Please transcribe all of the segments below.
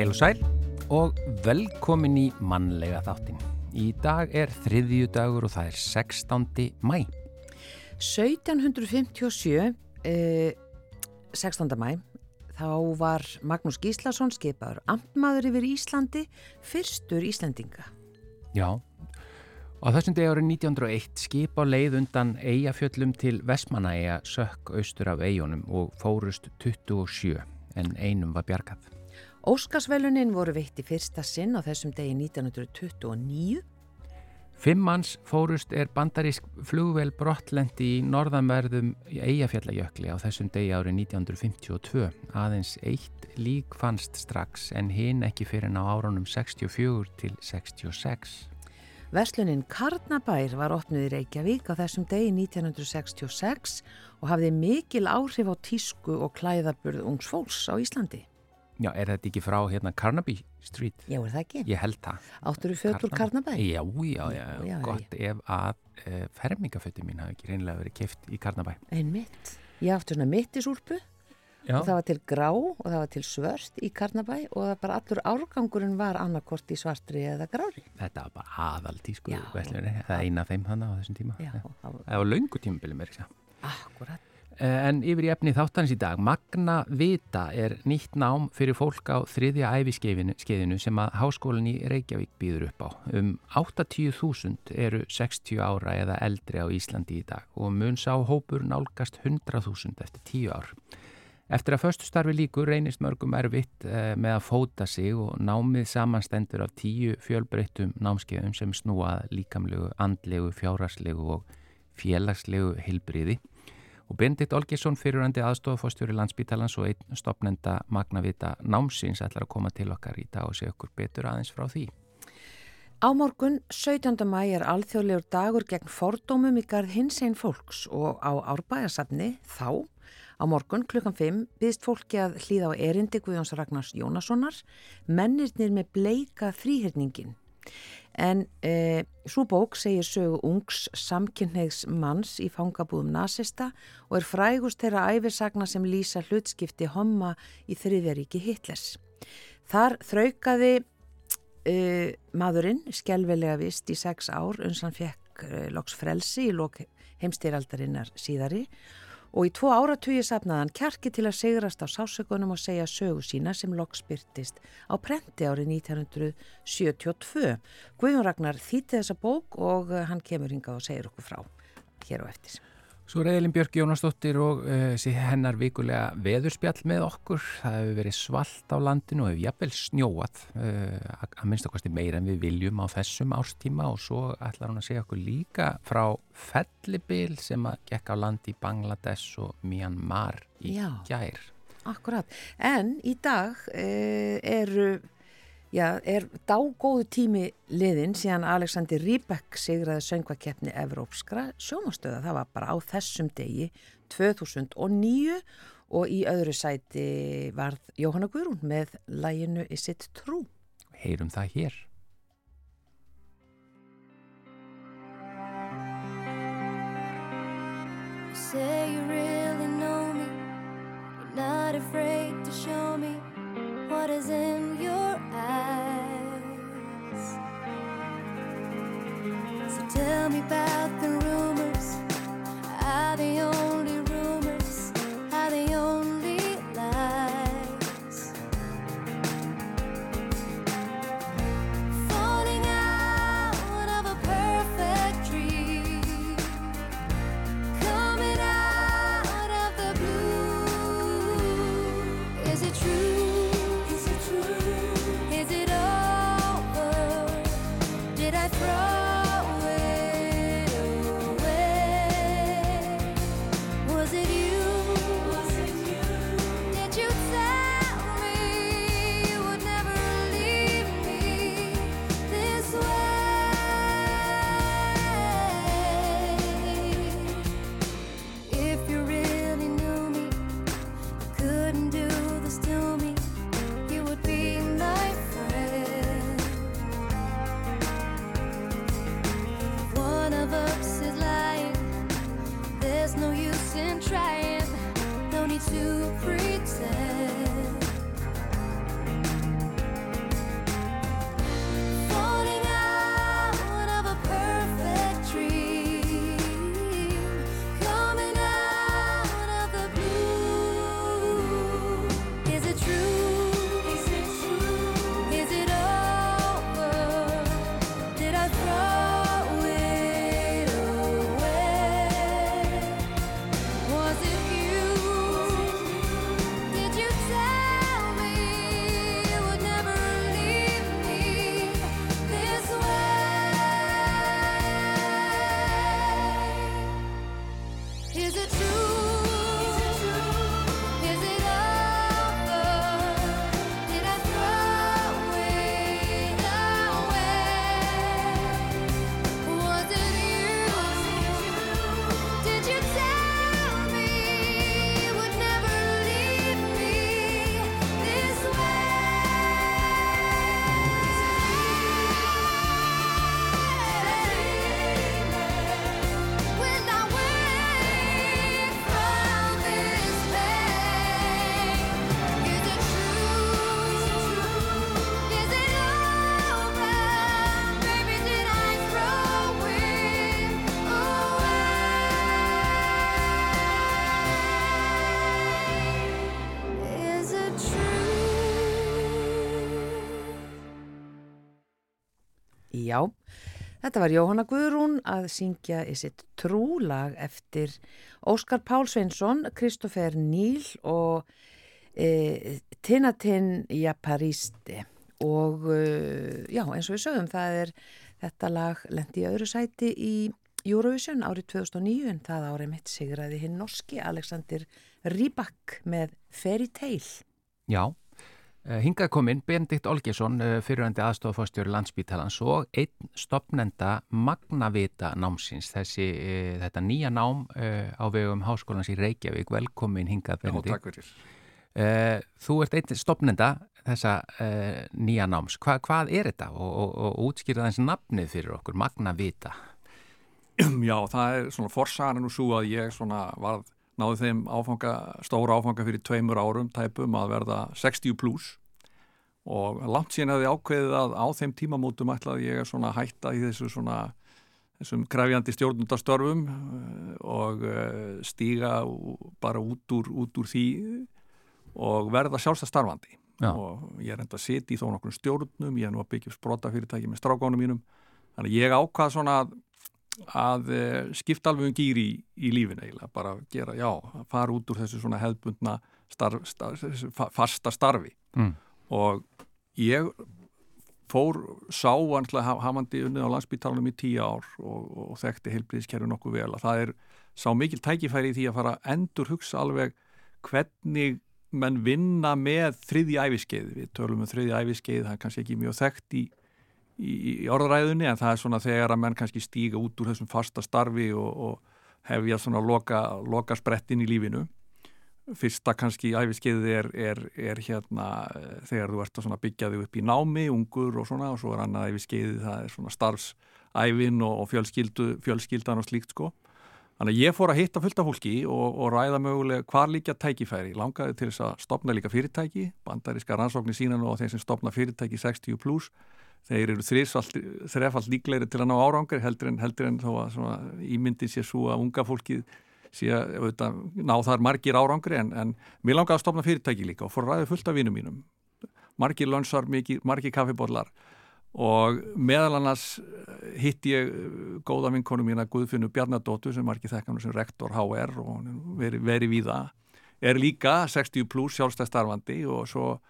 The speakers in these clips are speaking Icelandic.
Heil og sæl og velkomin í mannlega þáttin. Í dag er þriðju dagur og það er 16. mæ. 1757, eh, 16. mæ, þá var Magnús Gíslason skipaður amtmaður yfir Íslandi, fyrstur Íslandinga. Já, og þessum degi árið 1901 skip á leið undan Eyjafjöllum til Vestmanæja sökk austur af Eyjónum og fórust 27 en einum var bjargað. Óskarsvelunin voru veitt í fyrsta sinn á þessum degi 1929. Fimm manns fórust er bandarísk flugvel brottlendi í norðanverðum Eyjafjallajökli á þessum degi árið 1952. Aðeins eitt lík fannst strax en hinn ekki fyrir ná árunum 64 til 66. Verslunin Karnabær var opnuð í Reykjavík á þessum degi 1966 og hafði mikil áhrif á tísku og klæðaburð ungs fólks á Íslandi. Já, er þetta ekki frá hérna Carnaby Street? Já, er það ekki? Ég held það. Áttur þú fötur Karnabæ? Já, já, já, já, gott já. ef að uh, fermingafötu mín hafi ekki reynilega verið keft í Karnabæ. Ein mitt. Ég átti svona mittisúrpu og það var til grá og það var til svörst í Karnabæ og bara allur árgangurinn var annarkort í svartri eða grári. Þetta var bara aðaltísku, það er eina af þeim þannig á þessum tíma. Já. Það var laungu tímabili mér, ekki það? Akkurat. En yfir í efni þáttans í dag, Magna Vita er nýtt nám fyrir fólk á þriðja æfiskeiðinu sem að háskólinn í Reykjavík býður upp á. Um 80.000 eru 60 ára eða eldri á Íslandi í dag og mun sá hópur nálgast 100.000 eftir 10 ár. Eftir að förstu starfi líkur reynist mörgum erfitt með að fóta sig og námið samanstendur af tíu fjölbreyttum námskeiðum sem snúa líkamlegu, andlegu, fjárarslegu og félagslegu hilbriði. Og Bendit Olgesson fyrirandi aðstofafórstjóri landsbítalans og einn stopnenda Magnavita námsins ætlar að koma til okkar í dag og segja okkur betur aðeins frá því. Á morgun 17. mæ er alþjóðlegur dagur gegn fordómum í garð hins einn fólks og á árbæjarsafni þá á morgun klukkan 5 byggst fólki að hlýða á erindi Guðjóns Ragnars Jónassonar mennirnir með bleika þrýhyrningin. En e, svo bók segir sögu ungs samkynneigðs manns í fangabúðum nazista og er frægust þeirra æfisagna sem lýsa hlutskipti homma í þriðjaríki Hitlers. Þar þraukaði e, maðurinn skjálfilega vist í sex ár uns hann fekk e, loks frelsi í lok heimstýraldarinnar síðari og í tvo áratugji sapnaðan kjarki til að sigrast á sásökunum og segja sögu sína sem loks byrtist á prenti árið 1972. Guðjón Ragnar þýtti þessa bók og hann kemur hingað og segir okkur frá hér og eftir. Svo reyðilin Björk Jónasdóttir og uh, hennar vikulega veðurspjall með okkur. Það hefur verið svalt á landinu og hefur jafnvel snjóat uh, að minnst okkar meira en við viljum á þessum árstíma og svo ætlar hún að segja okkur líka frá fellibil sem að gekk á land í Bangladesh og Myanmar í Já, gær. Akkurat, en í dag uh, eru Já, er dágóðu tími liðin síðan Alexander Rybak sigraði söngvakeppni Evrópskra sjómastöða. Það var bara á þessum degi 2009 og í öðru sæti varð Jóhanna Guðrún með læginu Is it true? Heyrum það hér. You say you really know me You're not afraid to show me What is in your eyes? So tell me about the rumors þetta var Jóhanna Guðrún að syngja í sitt trúlag eftir Óskar Pál Sveinsson, Kristoffer Níl og e, Tinatin Japaristi og e, já, eins og við sögum, það er þetta lag lendi í öðru sæti í Eurovision árið 2009 en það árið mitt sigraði hinn norski Alexander Rybak með Fairy Tale. Já, hingað kominn Benedikt Olgesson, fyrirvændi aðstofafástjóri landsbítalans og einn stopnenda Magnavita námsins, þessi, eh, þetta nýja nám eh, á vegum háskólans í Reykjavík, velkomin hingað Já, Benedikt. takk fyrir. Eh, Þú ert einn stopnenda þessa eh, nýja náms. Hva, hvað er þetta og, og, og útskýra þess nafnið fyrir okkur, Magnavita? Já, það er svona forsagan nú svo að ég svona var, náði þeim áfanga, stóra áfanga fyrir tveimur árum tæpum að verða 60 pluss og langt síðan hefði ákveðið að á þeim tímamótum ætlaði ég að hætta í þessu svona þessum krefjandi stjórnundastörfum eh, og eh, stíga bara út úr, út úr því og verða sjálfstæð starfandi. Já. og ég er enda að sitja í þó nokkur stjórnum, ég er nú að byggja upp sprota fyrirtæki með strákánum mínum. Þannig að ég ákvað svona að, að eh, skipta alveg um gýr í, í lífin eiginlega, bara gera, já fara út úr þessu svona hefðbundna starf, starf, fasta starfi Mm. og ég fór sá anslega hafandi unnið á landsbítalunum í tíu ár og, og þekkti heilbriðiskerfi nokkuð vel að það er sá mikil tækifæri í því að fara að endur hugsa alveg hvernig menn vinna með þriði æfiskeið, við tölum um þriði æfiskeið, það er kannski ekki mjög þekkt í, í, í orðræðunni en það er svona þegar að menn kannski stíga út úr þessum fasta starfi og, og hefja svona loka, loka sprettin í lífinu fyrsta kannski æfiskeiðið er, er, er hérna eh, þegar þú ert að byggja þig upp í námi, ungur og svona og svo er annað æfiskeiðið, það er svona starfsæfin og, og fjölskyldan og slíkt sko. Þannig að ég fór að hitta fullt af fólki og, og ræða mögulega hvar líka tækifæri. Langaði til þess að stopna líka fyrirtæki, bandaríska rannsóknir sína nú og þeir sem stopna fyrirtæki 60 pluss, þeir eru þrefald líklegri til að ná árangri heldur en, heldur en þó að svona, ímyndi sér svo að unga fólkið sé að auðvitað, ná þar margir árangri en, en mér langaði að stopna fyrirtæki líka og fór að ræða fullt af vinum mínum. Margir lönsar, margir, kaffibóllar og meðal annars eh, hitti ég eh, góða vinkonu mína Guðfinnu Bjarnadóttu sem margir þekkanum sem rektor HR og er veri, það er líka 60 pluss sjálfstæð starfandi og svo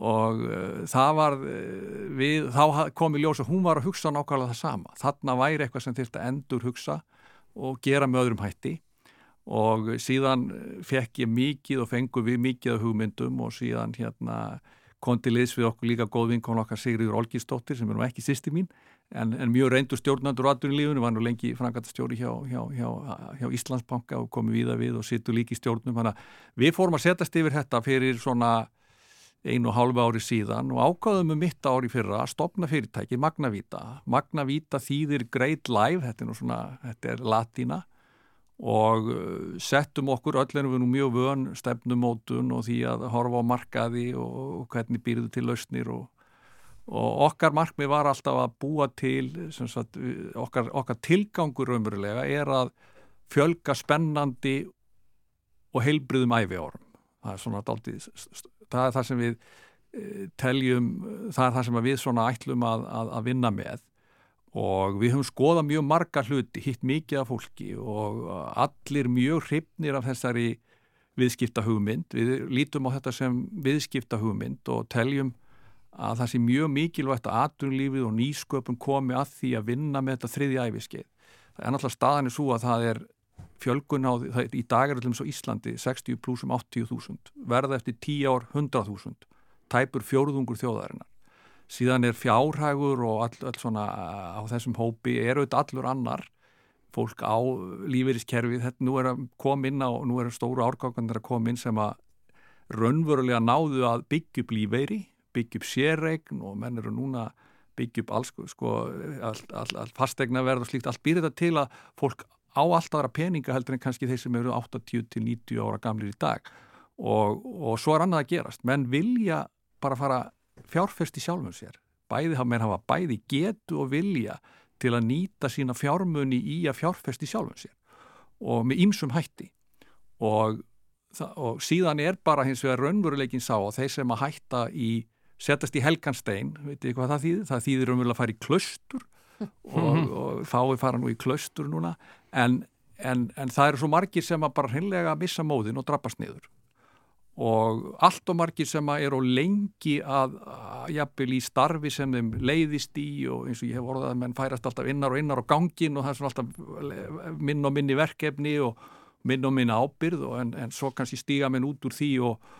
og uh, það var uh, við, þá kom í ljós að hún var að hugsa nákvæmlega það sama, þarna væri eitthvað sem þurfti að endur hugsa og gera með öðrum hætti. Og síðan eh, fekk ég mikið og fengu við mikið af hugmyndum og síðan hérna kom til liðs við okkur líka góð vinkon okkar Sigriður Olgistóttir sem er nú ekki sýsti mín en, en mjög reyndur stjórnandur á aðurinn lífunu, var nú lengi frangatastjóri hjá, hjá, hjá, hjá Íslandsbanka og komið víða við og sittu líki í stjórnum. Þannig að við fórum að setjast yfir þetta fyrir svona einu og hálfu ári síðan og ákvaðum um mitt ári fyrra að stopna fyrirtæki Magnavíta. Magnavíta þýðir Great Life, þetta er nú svona, þetta er latína og uh, settum okkur öll erum við nú mjög vön stefnumótun og því að horfa á markaði og, hvernig býrðu til lausnir og, og okkar markmið var alltaf að búa til sagt, okkar, okkar tilgangur raunverulega er að fjölga spennandi og heilbriðum æfi árum. Það er svona daldið, það er það sem við eh, teljum, það er það sem við svona ætlum að, að, að vinna með og við höfum skoðað mjög marga hluti, hitt mikið af fólki og allir mjög hrifnir af þessari viðskipta hugmynd. Við lítum á þetta sem viðskipta hugmynd og teljum að það sé mjög mikilvægt að aturlífið og nýsköpun komi að því að vinna með þetta þriði æfiskeið. Það er náttúrulega staðan er svo að það er fjölgun á, það, í dag er allir svo Íslandi 60 plussum 80.000, verða eftir 10 ár 100.000, tæpur fjórðungur þjóðarinnar. Síðan er fjárhagur og all, all svona á þessum hópi er auðvitað allur annar. Fólk á lífeyriskerfið þetta nú er að koma inn á, nú er stóru árgangandir að koma inn sem að raunverulega náðu að byggja upp lífeyri byggja upp sérregn og menn eru núna byggja upp alls sko, all, all, all fastegna verð og slíkt. Allt býr þetta til að fólk á alltaf aðra peninga heldur en kannski þeir sem eru 80 til 90 ára gamlir í dag. Og, og svo er annað að gerast. Menn vilja bara fara fjárfesti sjálfum sér. Bæði menn hafa bæði getu og vilja til að nýta sína fjármunni í að fjárfesti sjálfum sér. Og með ýmsum hætti. Og, og síðan er bara hins vegar raunveruleikin sá að þeir sem að hætta í setjast í helganstein, veitir hvað það þýðir? Það þýðir umvel að fara í klaustur og, og fái fara nú í klaustur núna en, en, en það eru svo margir sem að bara hreinlega missa móðin og drabbast niður og allt og margir sem að eru lengi að, að jafnvel í starfi sem þeim leiðist í og eins og ég hef orðað að menn færast alltaf innar og innar á gangin og það er svona alltaf minn og minni verkefni og minn og minni ábyrð og en, en svo kannski stíga menn út úr því og,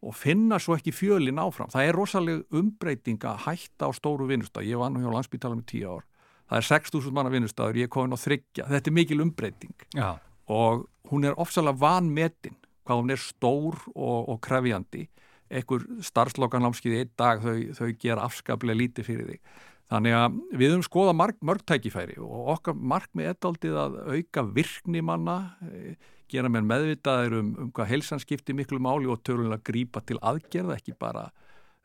og finna svo ekki fjölin áfram. Það er rosalega umbreyting að hætta á stóru vinnustaf. Ég var nú hjá landsbytala með tíu ár. Það er 6.000 manna vinnustadur, ég er komin á þryggja. Þetta er mikil umbreyting. Já, og hún er ofsalega vanmetin hvað hún er stór og, og krefjandi. Einhver starfslokanlámskið í einn dag þau, þau gera afskaplega lítið fyrir þig. Þannig að við höfum skoða marg, mörg tækifæri og okkar markmið er daldið að auka virkni manna eh, gera mér meðvitaðir um, um hvað helsanskipti miklu máli og tölulega grípa til aðgerða ekki bara.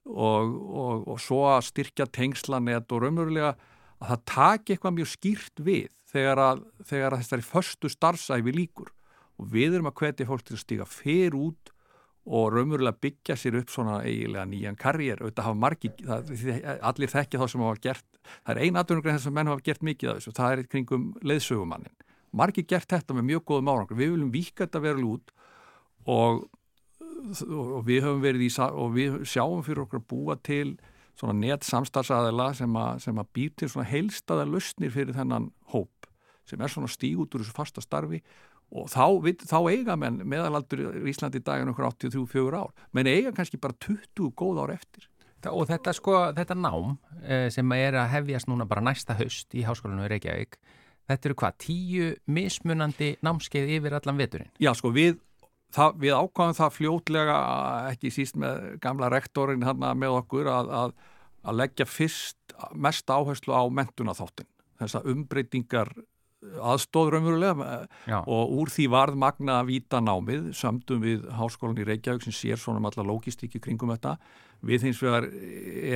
Og, og, og svo að styrkja tengslanet og raunverulega að það taki eitthvað mjög skýrt við þegar að, þegar að þessari förstu starfsæfi líkur og við erum að hvetja fólk til að stíga fyrir út og raunverulega byggja sér upp svona eiginlega nýjan karriér. Auðvitað hafa margi, það, allir þekkja þá sem hafa gert, það er eina aðdunugrein þess að menn hafa gert mikið af þessu, það er kringum leiðsögumannin, margi gert þetta með mjög góðum árangur, við viljum vika þetta verulega út og, og við höfum verið í og við sjáum fyrir okkur að búa til svona net samstarfsaðila sem, sem að býr til svona heilstaða lausnir fyrir þennan hóp sem er svona stíg út úr þessu fasta starfi og þá, við, þá eiga menn meðalaldur í Íslandi í daginn okkur 83-4 ár menn eiga kannski bara 20 góð ár eftir og þetta sko, þetta nám eh, sem er að hefjast núna bara næsta haust í Háskólanum í Reykjavík, þetta eru hvað, tíu mismunandi námskeið yfir allan veturinn? Já sko við, það, við ákvæðum það fljótlega ekki síst með gamla rektorin hann með okkur að, að, að leggja fyrst mest áherslu á mentunaþáttin þessa umbreytingar aðstóð raunverulega. Já. og úr því varð magna að víta námið sömdum við háskólan í Reykjavík sem sér svona um alla lógistíki kringum þetta. Við hins vegar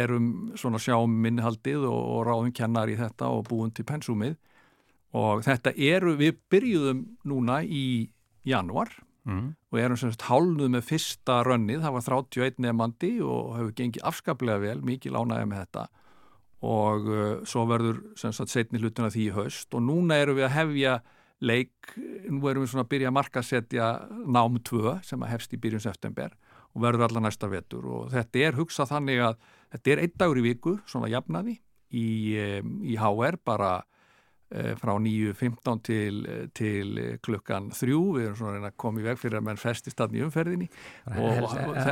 erum svona sjáum minnhaldið og, og ráðum kennar í þetta og búum til pensumið og þetta eru, við byrjuðum núna í januar Mm. og erum sem sagt hálnuð með fyrsta rönnið, það var 31 nefandi og hefur gengið afskaplega vel, mikið lánaði með þetta og uh, svo verður sem sagt setni hlutuna því í haust og núna erum við að hefja leik, nú erum við svona að byrja að markasetja nám 2 sem að hefst í byrjun september og verður alla næsta vetur og þetta er hugsað þannig að þetta er einn dagur í viku, svona jafnaði í, um, í HR bara frá 9.15 til, til eh, klukkan 3 við erum svona að koma í veg fyrir að menn festist í umferðinni.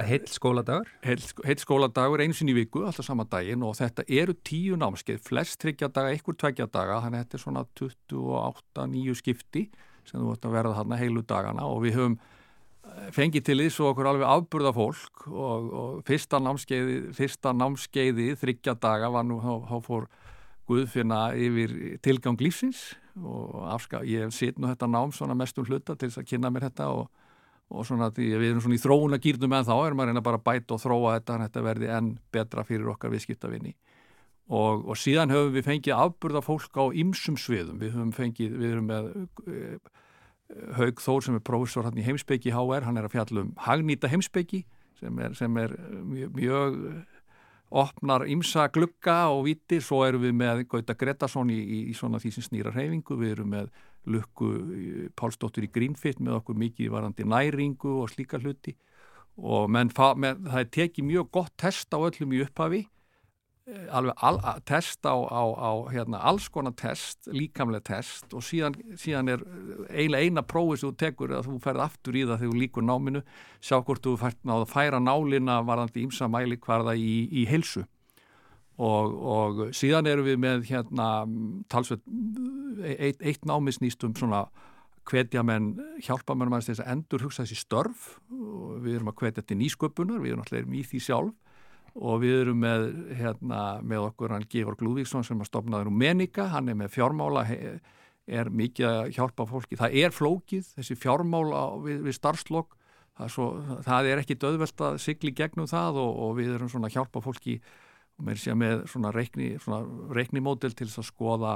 Heill skóladagur? heitt skóladagur einu sinni í viku, alltaf sama daginn. Og þetta eru tíu námskeið, flest tryggja daga, einhver tveggja daga, þannig að þetta er svona 28-9 skipti sem þú vart að verða þarna heilu dagana. Og við höfum eh, fengið til þess og okkur alveg afburða fólk. Og, og fyrsta námskeiði, fyrsta námskeiði þryggja daga var nú, þá fór Guðfinna yfir tilgang lífsins og afska, ég sitt nú þetta nám svona mestum hluta til þess að kynna mér þetta og og svona því við erum svona í þróuna gýrnum en þá erum að reyna bara að bæta og þróa þetta en þetta verði enn betra fyrir okkar viðskiptavinni og, og síðan höfum við fengið afburða fólk á ymsum sviðum. Við höfum fengið, við erum með e, Haug Þór sem er prófessor hann í heimsbyggi HR, hann er að fjalla um hagnýta heimsbyggi sem er, sem er mjög, mjög opnar ymsa glugga og viti, svo erum við með Gauta Gretarsson í, í, í svona því sem snýra reyfingu, við erum með Lukku Pálsdóttir í Greenfit með okkur mikið varandi næringu og slíka hluti. Og menn, menn, það er tekið mjög gott test á öllum í upphafi. eh, alveg al, a, test á, á, á hérna, alls konar test, líkamlega test og síðan, síðan er eiginlega eina prófið sem þú tekur að þú ferð aftur í það þegar þú líkur náminu sjá hvort þú fært náðu að færa nálina varðandi ímsa mæli hvarða í, í heilsu. Og, og síðan erum við með hérna talsveit eitt, eitt námi snýst um svona hvetja menn, hjálpa menn að að endur hugsa þessi störf. Við erum að hvetja til nýsköpunar, við erum alltaf í því sjálf og við erum með, hérna, með okkur hann Georg Lúvíksson sem er stopnaður um menika, hann er með fjármála er mikið að hjálpa fólki. Það er flókið, þessi fjármála við, við starfslokk það það er ekki döðvelt að sigli gegnum það og, og við erum svona að hjálpa fólki með, með svona reikni, svona reiknimódel til þess að skoða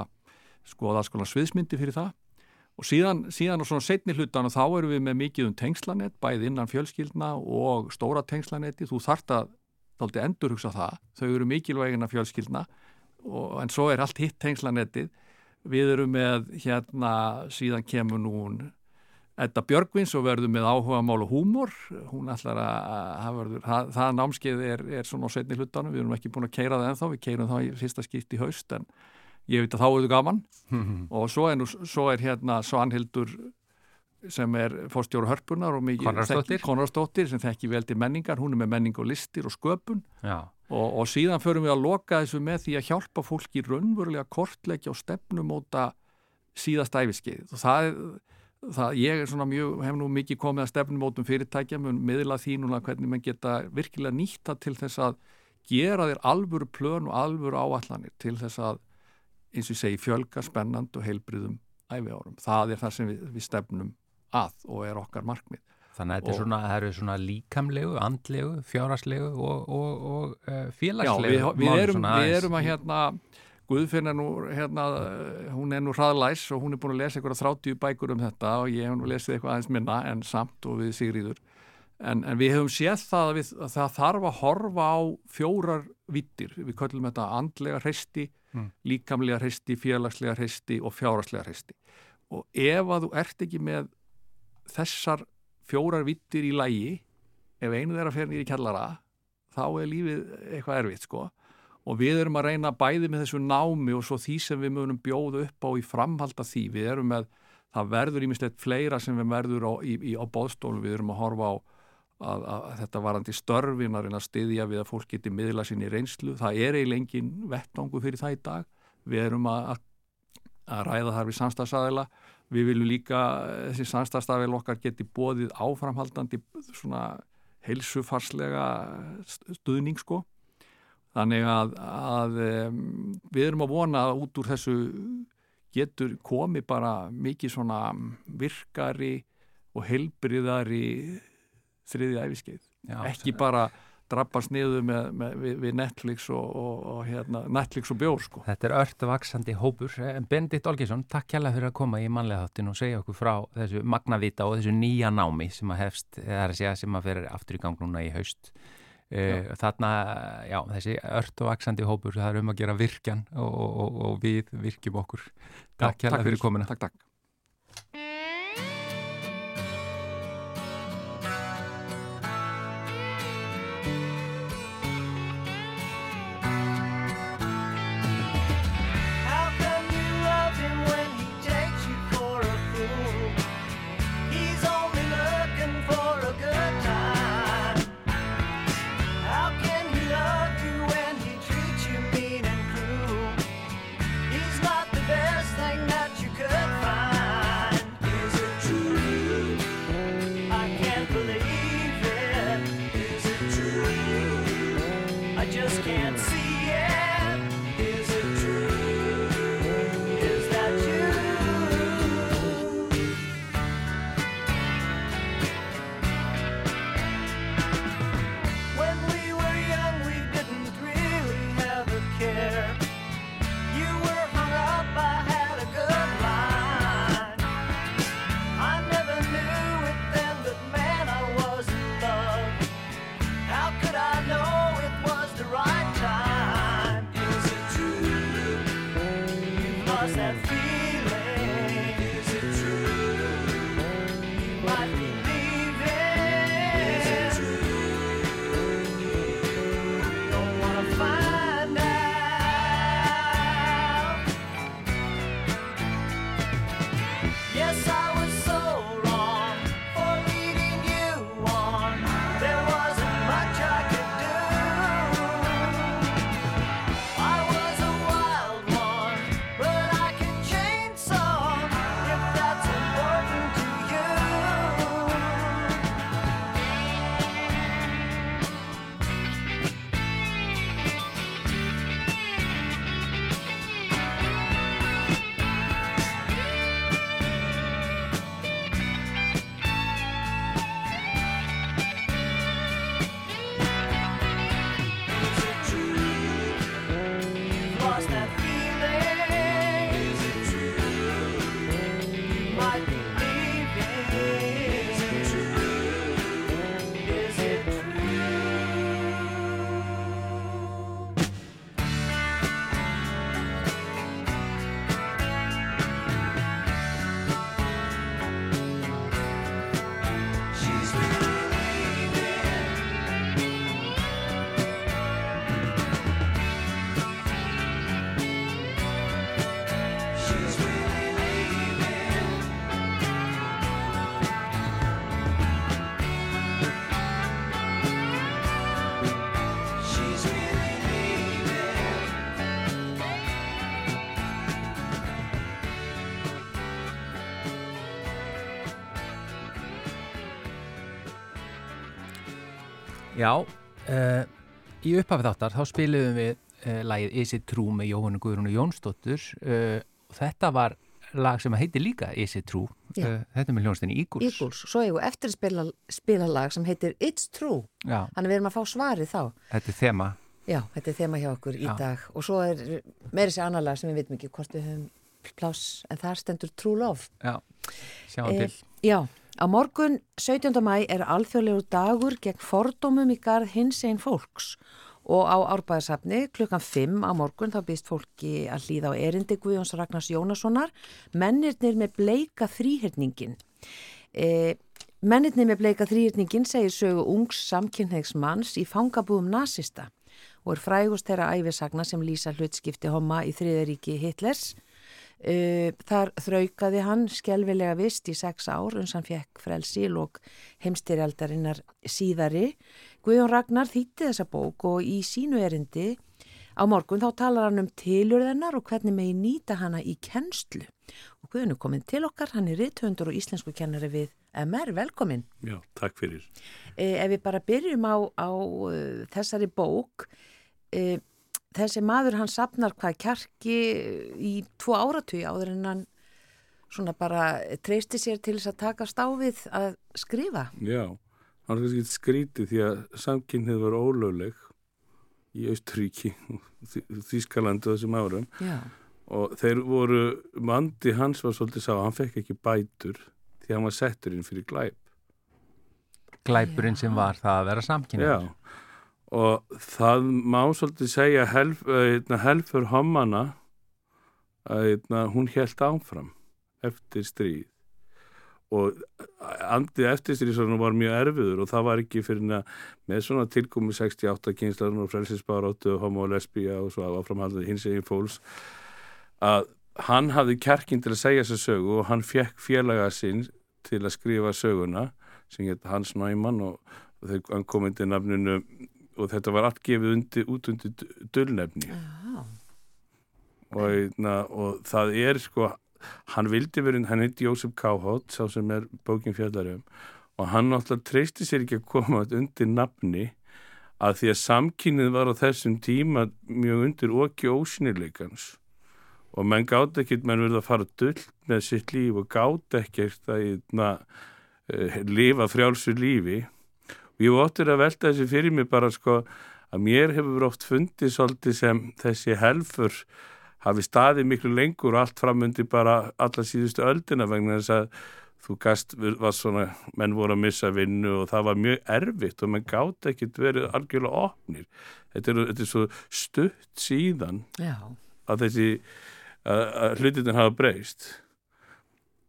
skoða konar sviðsmyndi fyrir það. Og síðan, síðan og svona setni hlutan og þá erum við með mikið um tengslanett bæði innan fjölskyldna og stóra tengslanetti. Þú þart að þáldi endurhugsa það, þau eru mikilvægina fjölskyldna og, en svo er allt hitt tengslanettið. Við erum með hérna síðan kemur nún Edda Björgvins og verður með áhuga mál og húmor, hún ætlar að verður, það, það námskeið er, er svona á setni hlutanum, við erum ekki búin að keira það ennþá, við keirum það í fyrsta skipt í haust en ég veit að þá er það gaman. Og svo er, nú, svo er hérna Svanhildur sem er fórstjóru hörpunar og mikið. Konradsdóttir sem þekki vel til menningar, hún er með menning og listir og sköpun. Og, og síðan förum við að loka þessu með því að hjálpa fólki raunverulega kortleggja og stefnumóta síðast æfiskeið og það, er- það ég er svona mjög, hef nú mikið komið að stefnumótum fyrirtækja mun miðla því núna hvernig mann geta virkilega nýtta til þess að gera þér alvöru plön og alvöru áallanir til þess að eins og ég segi fjölga spennand og heilbriðum æfi það er það sem við, við stefnum að og er okkar markmið þannig að þetta er svona, eru svona líkamlegu, andlegu, fjárhagslegu og, og, og Já, félagslegu við, við, mál erum, við erum að hérna Guðfinn er nú, hérna, eh, hún er nú hraðlæs og hún er búin að lesa eitthvað 30 bækur um þetta og ég hef nú lesið eitthvað aðeins minna en samt og við Sigríður. En, en við hefum séð það að, við, að það þarf að horfa á fjórar vittir. Við köllum þetta andlega hreisti, Mm. líkamlega hreisti, félagslega hreisti og fjáraslega hreisti. Og ef að þú ert ekki með þessar fjórar vittir í lægi, ef einu þeirra fer nýri kjallara, þá er lífið eitthvað erfitt sko. Og við erum að reyna bæði með þessu námi og svo því sem við munum bjóða upp á í framhald af því, við erum með það verður ímislegt fleira sem við verður á, í, í, á bóðstólum, við erum að horfa á að, að, þetta varandi störfin að reyna að styðja við að fólk geti miðla sinni reynslu, það er eiginlega engin vettangu fyrir það í dag, við erum að, að ræða þar við samstagsæðila, við viljum líka þessi samstagsæðil okkar geti bóðið áframhaldandi svona heilsufarslega stuðning sko. Þannig að, að við erum að vona að út úr þessu getur komi bara mikið svona virkari og heilbriðari þriði æfiskeið Já, ekki bara drabbast niður með, með, við, við Netflix og, og, og hérna, Netflix og bjór sko Þetta er ört vaksandi hópur. En Bendit Olgesson, takk kjærlega fyrir að koma í mannlega þáttin og segja okkur frá þessu magnavita og þessu nýja námi sem að hefst, það er að segja sem að fyrir aftur í gang núna í haust. Uh, þarna, já, þessi ört vaksandi hópur, það er um að gera virkjan og, og, við virkjum okkur. Takk Já, kjærlega fyrir komuna. Takk, takk Já, uh, í upphafið þáttar þá spiliðum við uh, lagið Is it True með Jóhannu Guðrún og Jónsdóttur uh, og þetta var lag sem heitir líka Is it True. Þetta er með hljónstinni Eagles. Eagles, svo eigum við eftir spila, spila lag sem heitir It's True. Já, Þannig við erum að fá svarið þá. Þetta er þema. Já, þetta er þema hjá okkur í Já. dag. Og svo er meiri sér annar lag sem við veitum ekki hvort við höfum pláss en þar stendur True Love. Já, sjáum til. Já, á morgun 17. mæ er alþjóðlegur dagur gegn fordómum í garð hins einn fólks og á árbæðarsafni klukkan 5 á morgun þá býst fólki að hlýða á erindi Guðjóns Ragnars Jónassonar mennirnir með bleika þrýhyrningin e, Mennirnir með bleika þrýhyrningin segir sögu ungs samkynnegsmanns í fangabúðum nasista og er frægust þeirra æfisagna sem lýsa hlutskipti homma í þriðaríki Hitlers þar þraukaði hann skelvilega vist í sex ár uns hann fekk frelsi í lók heimstyrjaldarinnar síðari. Guðjón Ragnar þýtti þessa bók og í sínu erindi á morgun þá talar hann um tilurðennar og hvernig megi nýta hana í kennslu. Og Guðjón er komin til okkar, hann er rithöndur og íslensku kennari við MR, velkomin. Já, takk fyrir. Eh, ef við bara byrjum á, á uh, þessari bók, eh, þessi maður hann sapnar hvað kjarki í tvo áratug áður en hann svona bara treysti sér til þess að taka stáfið að skrifa. Já, það var kannski skrítið því að samkynnið var ólögleg í Austuríki, Þískalandi þessum árum Já. og þeir voru, mandi hans var svolítið sá, hann fekk ekki bætur því að hann var settur inn fyrir glæp. Glæpurinn sem var það að vera samkynning Já, og það má svolítið segja helf, uh, helfur hommana að hún held áfram eftir stríð. Og andið eftir stríð var mjög erfiður og það var ekki fyrir með svona tilkomi 68 kynslarinn og frelsisbaróttu og homo og lesbía og svo áframhaldið hins eginn fólks að hann hafði kjarkin til að segja þessa sögu og hann fekk félaga sinn til að skrifa söguna sem heit Hans Neumann og, og þeir hann kom undir nafninu og þetta var allt gefið undir, út undir dullnefni. Og, na, og það er sko hann vildi verið, hann heiti Jósef Káhótt sá sem er bókin fjallarum og hann náttúrulega treysti sér ekki að koma undir nafni að því að samkynnið var á þessum tíma mjög undir okki ósynleikans og menn gátt ekkert, menn verið að fara dull með sitt líf og gátt ekkert að na, uh, lifa frjálsur lífi og ég óttur að velta þessi fyrir mig bara sko að mér hefur oft fundið svolítið sem þessi helfur hafi staðið miklu lengur og allt framundi bara alla síðustu öldina vegna þess að þú gast, var svona, menn voru að missa vinnu og það var mjög erfitt og menn gátt ekkert verið algjörlega opnir. Þetta er, þetta er svo stutt síðan Já. að þessi, að, að hlutin hafa breyst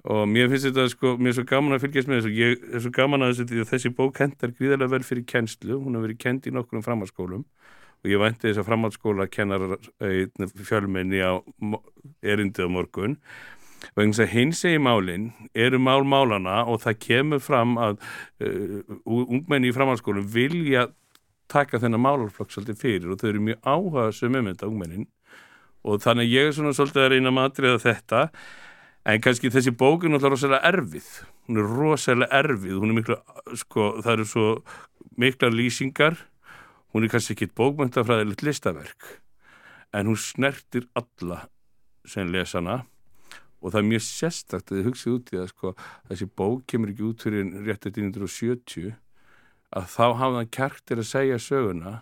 og mér finnst þetta sko, mér er svo gaman að fylgjast með þessu, ég er svo gaman að að þessi bók hendar gríðarlega vel fyrir kennslu, hún har verið kend í nokkrum framhaldsskólum. Og ég vænti þess að framhaldsskóla kennar fjölmenni á mo- erindi á morgun. Vegna þess að hins segi málin eru mál málana og það kemur fram að uh, ungmenni í framhaldsskólum vilja taka þennan málarflokk svolítið fyrir og þau eru mjög áhuga sem um þetta ungmennin. Og þannig ég er svona svolítið að reyna matriða þetta en kannski þessi bók er rosalega erfið. Hún er rosalega erfið. Er miklu, sko, það eru svo mikla lýsingar. Hún er kannski ekki bókmöntafræðilegt listaverk en hún snertir alla sem lesana og það er mjög sérstakt að þið hugsið út í það sko, þessi bók kemur ekki út fyrir rétt eftir 1970 að þá hafði hann kjark til að segja söguna.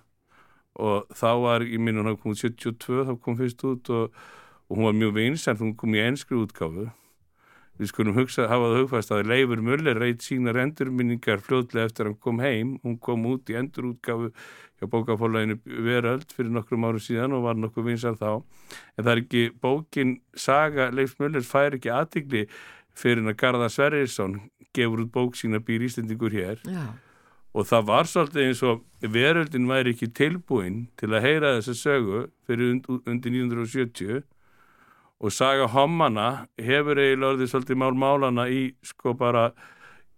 Og þá var, ég minn hún hafði komið 72 þá kom fyrst út og, og hún var mjög vinsænt, hún kom í enskri útgáfu. Við skulum hugsa, hafa það hugfast að Leifur Muller reyt sínar endurminningar fljóðlega eftir að hann kom heim. Hún kom út í endurútgáfu hjá bókafólaginu Veröld fyrir nokkrum árum síðan og var nokkuð vinsar þá. En það er ekki, bókin Saga Leifs Muller fær ekki aðtigli fyrir að Garðar Sverrisson gefur út bók sína býr Íslendingur hér. Já. og það var svolítið eins og veröldin væri ekki tilbúin til að heyra þessa sögu fyrir und, undir 1970 og saga hommana hefur eiginlega orðið svolítið mál málana í sko bara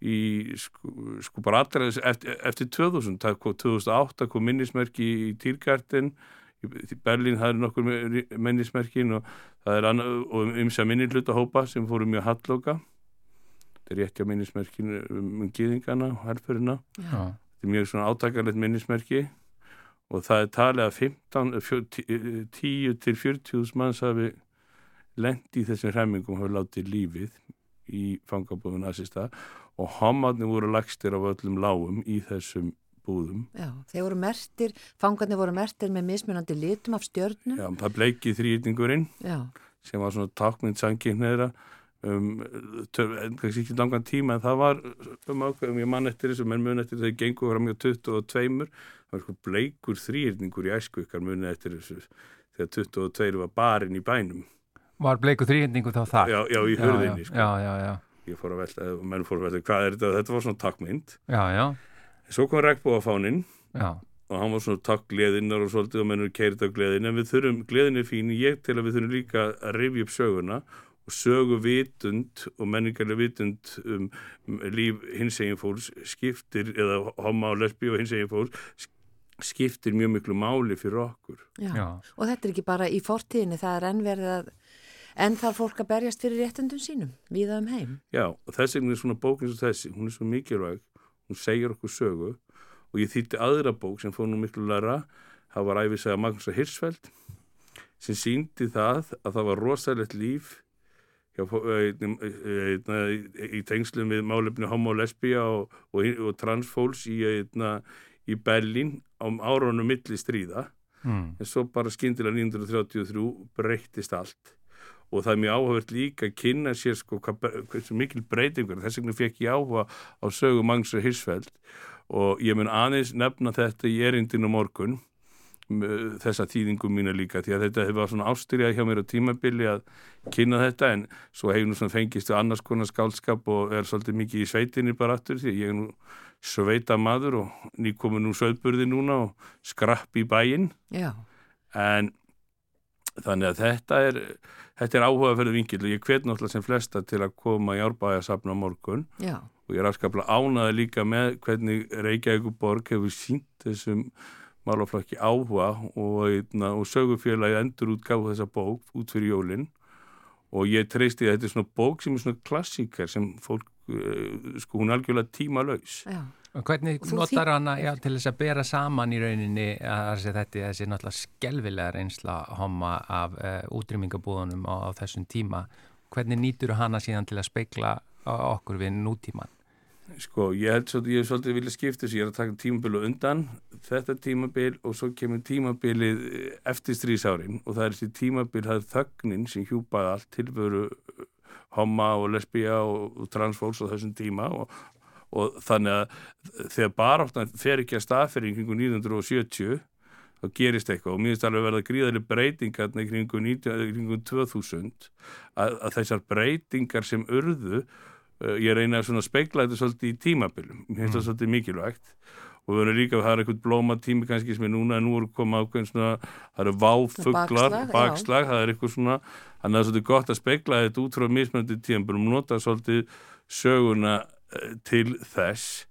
í sko, sko bara allra eftir, eftir 2000, það kom 2008 kom minnismerki í Týrgarten í Berlín það er nokkur minnismerkin og það er annað, og ymsa minni hlutahópa sem fóru mjög hallóka þetta er rétt hjá minnismerkin um gýðingana og helfurina Já. þetta er mjög svona átakarlegt minnismerki. Og það er talið að 15, fjó- tí- eh, 10 til 40 manns hafi lendi í þessum hremmingum hafi látið lífið í fangabúðun assista og homarnir voru lagstir af öllum lágum í þessum búðum. Já, þeir voru mertir, fangarnir voru mertir með mismunandi litum af stjörnum. Já, það bleiki þrýrningurinn Já, sem var svona tákmynd sanginnera um, en kannski ekki langan tíma en það var um ákveðum ég mann eftir þessu, menn mun eftir þau gengur fram hjá 22, það var sko bleikur þrýrningur í æsku ykkar muni eftir þessu þegar 22 var barinn í bænum Var bleiku þrýhendingu þá það? já, já, í hörðinni já, sko. já, já, já, ég fór að velta, menn fór að velta hvað er þetta, þetta var svona já, svo kom regnbúafáninn já, og hann var svona takk gleðinnar og svolítið og mennur keirit á gleðin en við þurfum, gleðin er fín, ég til að við þurfum líka að rifja upp söguna og sögu vitund og menningarlega vitund um, líf hins eginn fólks skiptir, eða homma og lesbi og hins eginn fólks sk- skiptir mjög miklu máli fyrir okkur. Já. já, Og þetta er ekki bara í fortíðinni, það er enn verið að, enn þarf fólk að berjast fyrir réttundum sínum, viða um heim. Já, og þess vegna er svona bók eins og þessi, hún er svo mikilvæg, hún segir okkur sögu. Og ég þýtti aðra bók sem fór nú miklu læra, það var æfisaga Magnús Hirsfeld sem síndi það að það var rosalegt líf hjá, eh, eh, í tengslum við málefni homo og lesbía og, og, og transfólks í, í Berlín á árunum milli stríða mm, en svo bara skyndilega 1933 breyttist allt. Og það er mjög áhugavert líka að kynna sér sko hversu mikil breytingur þess vegna fekk ég áhuga á sögu Mangs og Hirsfeld og ég mun aðeins nefna þetta í erindinu morgun þessa þýðingum mína líka því að þetta hefur svona ástyrjað hjá mér á tímabili að kynna þetta en svo hefur nú svona fengist við annars konar skálskap og er svolítið mikið í sveitinni bara aftur því ég er nú sveita maður og nýkomin nú söðburði núna og skrapp í bæinn. En þannig að þetta er þetta er áhugaferðu vingil og ég hvet náttúrulega sem flesta til að koma í árbæðasafna morgun. Já, og ég er afskaplega ánaði líka með hvernig Reykjavík borg hefur sínt þessum málaflokki áhuga og, einna, og sögufélagi endur útgáfu þessa bók út fyrir jólin og ég treysti að þetta er svona bók sem er svona klassíkar sem fólk uh, sko hún er algjörlega tímalaus já. Og hvernig Þú notar hana já, til þess að bera saman í rauninni að þessi, þetta, þessi náttúrulega skelvilega reynsla homma af uh, útrýmingabúðunum á, á þessum tíma. Hvernig nýtur hana síðan til að speikla okkur við nútíman? Sko, ég held svolítið, ég hef svolítið vilja skipta þessu, ég er að taka tímabilu undan þetta tímabil og svo kemur tímabilið eftir strísárin og það er þessi tímabil, það er þögnin sem hjúpaði allt tilveru homma og lesbía og, og transfólks á þessum tíma og, og þannig að þegar baráttan fer ekki að staðferði kringu 1970 þá gerist eitthvað og mér finnst alveg að verða gríðarlega breytingar kringu, 19, í kringu 2000 að, að þessar breytingar sem urðu ég reyna að speikla þetta svolítið í tímabilum. Mér finnst það svolítið mikilvægt. Og við verðum líka að það er eitthvað blóma tími kannski sem er núna en nú eru koma ákveðin svona það eru váfuglar, Bakslag, það er eitthvað svona, þannig að það er svolítið gott að speikla þetta út frá mismöndi tímabilum nota svolítið söguna uh, til þess.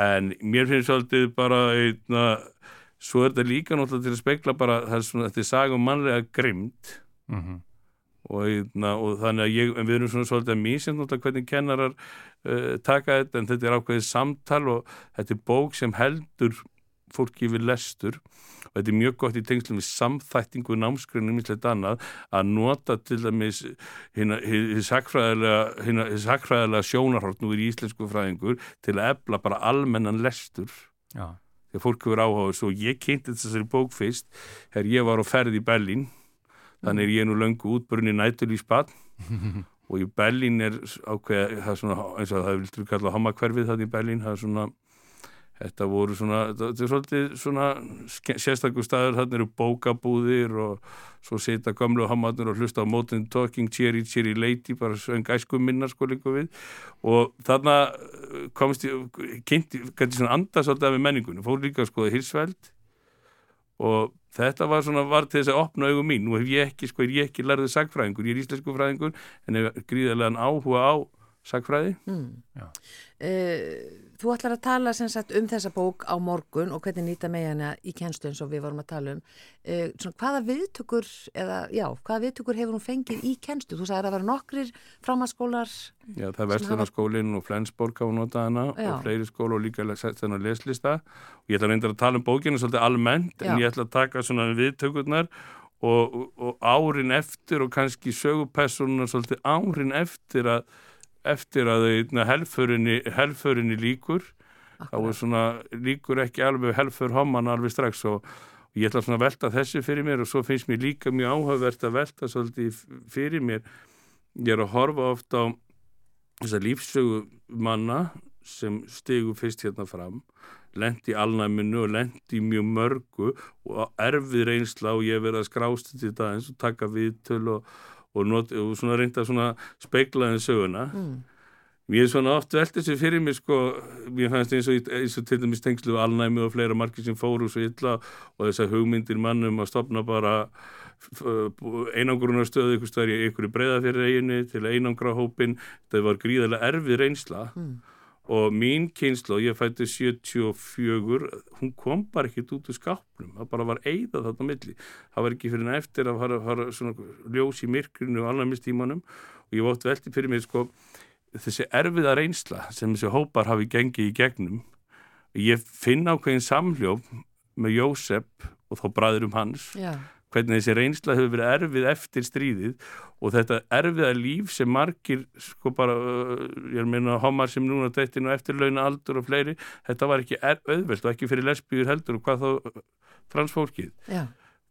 En mér finnst svolítið bara einna, svo er þetta líka náttúrulega til að speikla bara, það er svona, þetta er saga um mannlega grimmt Mm og, eitna, og þannig að ég, við erum svona svolítið að náttúrulega hvernig kennarar uh, taka þetta en þetta er ákveðið samtal og þetta er bók sem heldur fólki við lestur. Og þetta er mjög gott í tengslum við samþættingu námsgrunum íslegt annað að nota til dæmis hins sakfræðilega sjónarhort nú er íslensku fræðingur til að ebla bara almennan lestur. Já, þegar fólk hefur áhuga svo ég kynnti þessari bók fyrst þegar ég var á ferð í Berlín þannig er ég nú löngu útbrunni nætulísbann og í Berlín er ákveð, það er svona, eins og það viltur kalla hamakverfið það í Berlín, það er svona þetta voru svona, þetta er svolítið svona sérstakur staður, þarna eru bókabúðir og svo setja gamlu hamarnir og hlusta á Modern Talking, Cherry, Cherry Lady, bara söng æskum minna sko líka við. Og þarna eh, komst ég, kynnti, gæti svona anda svolítið af með menningunni, fór líka skoða Hirsveld og þetta var svona var til þess að opna augum mín. Nú hef ég ekki, sko, er ég ekki lærðið sagfræðingur ég er íslensku fræðingur en hef gríðarlegan áhuga á sagfræði. Uh, þú ætlar að tala sagt um þessa bók á morgun og hvernig nýta með hana í kennslu eins og við vorum að tala um. Uh, svona, hvaða viðtökur, eða já, hvaða viðtökur hefur hún fengið í kennslu? Þú sagðir að vera nokkrir framhaldsskólar. Já, það er Vestlunarskólinn og Flensborg hafa notað hana Já. og fleiri skóla og líka sett þennan leslista og ég ætla reyndar að tala um bókina svolítið almennt en Já. ég ætla að taka svona viðtökurnar og, og, og árin eftir og kannski sögupersonunar svolítið árin eftir að eftir að helförinni líkur. Þá er svona líkur ekki alveg helför homman alveg strax og, ég ætla svona að velta þessu fyrir mér og svo finnst mér líka mjög áhugavert að velta svolítið fyrir mér. Ég er að horfa oft á þessa lífsögu manna sem stigu fyrst hérna fram lendi í alnæminu og lendi í mjög mörgu og erfið reynsla og ég hef verið að skrást til þetta eins og taka viðtöl og, og, not, og svona reynda svona speiklaðin söguna. Mm. Mér er svona oft velt þessu fyrir mig sko, mér fannst eins og, eins og til dæmis tengslu alnæmi og fleira margir sem fóru svo illa og þessar hugmyndir mannum að stopna bara einangrunar stöðu ykkur stöður í ykkur breyða fyrir eiginu til að einangra hópin, það var gríðarlega erfið reynsla og mín kynsla, ég fætti 74, hún kom bara ekkert út úr skápnum, það bara var eigða þarna milli, það var ekki fyrir en eftir að fara, ljós í myrkrinu og alnæmistímanum og ég vótt velti fyrir mér sko þessi erfiða reynsla sem þessi hópar hafi gengið í gegnum. Ég finn ákveðin samhljóf með Jósef og þá bræðurum hans. Já, hvernig þessi reynsla hefur verið erfið eftir stríðið og þetta erfiða líf sem margir sko bara, uh, ég er að minna homar sem núna dættinu eftirlauna aldur og fleiri, þetta var ekki auðvelt og ekki fyrir lesbíur heldur og hvað þá uh, transfólkið já,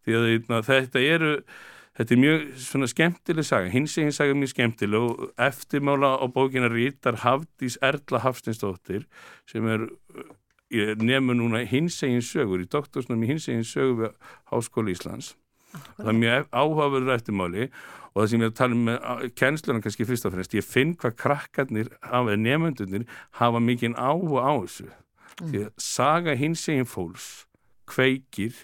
því að eitna, þetta eru þetta er mjög svona skemmtileg saga hins eginn saga er mjög skemmtileg og eftirmála á bókina rítar Hafdís Erla Hafstinsdóttir sem er ég nefnur núna hins eginn sögur í doktorsnum í hins eginn sögur við Háskóla Íslands það er mjög áhugaverður eftirmáli og það sem ég er tala um með kennsluna kannski fyrst og fremst, ég finn hvað krakkarnir hafa, nefndunir hafa mikinn áhuga á þessu. Því að saga hins eginn fólks kveikir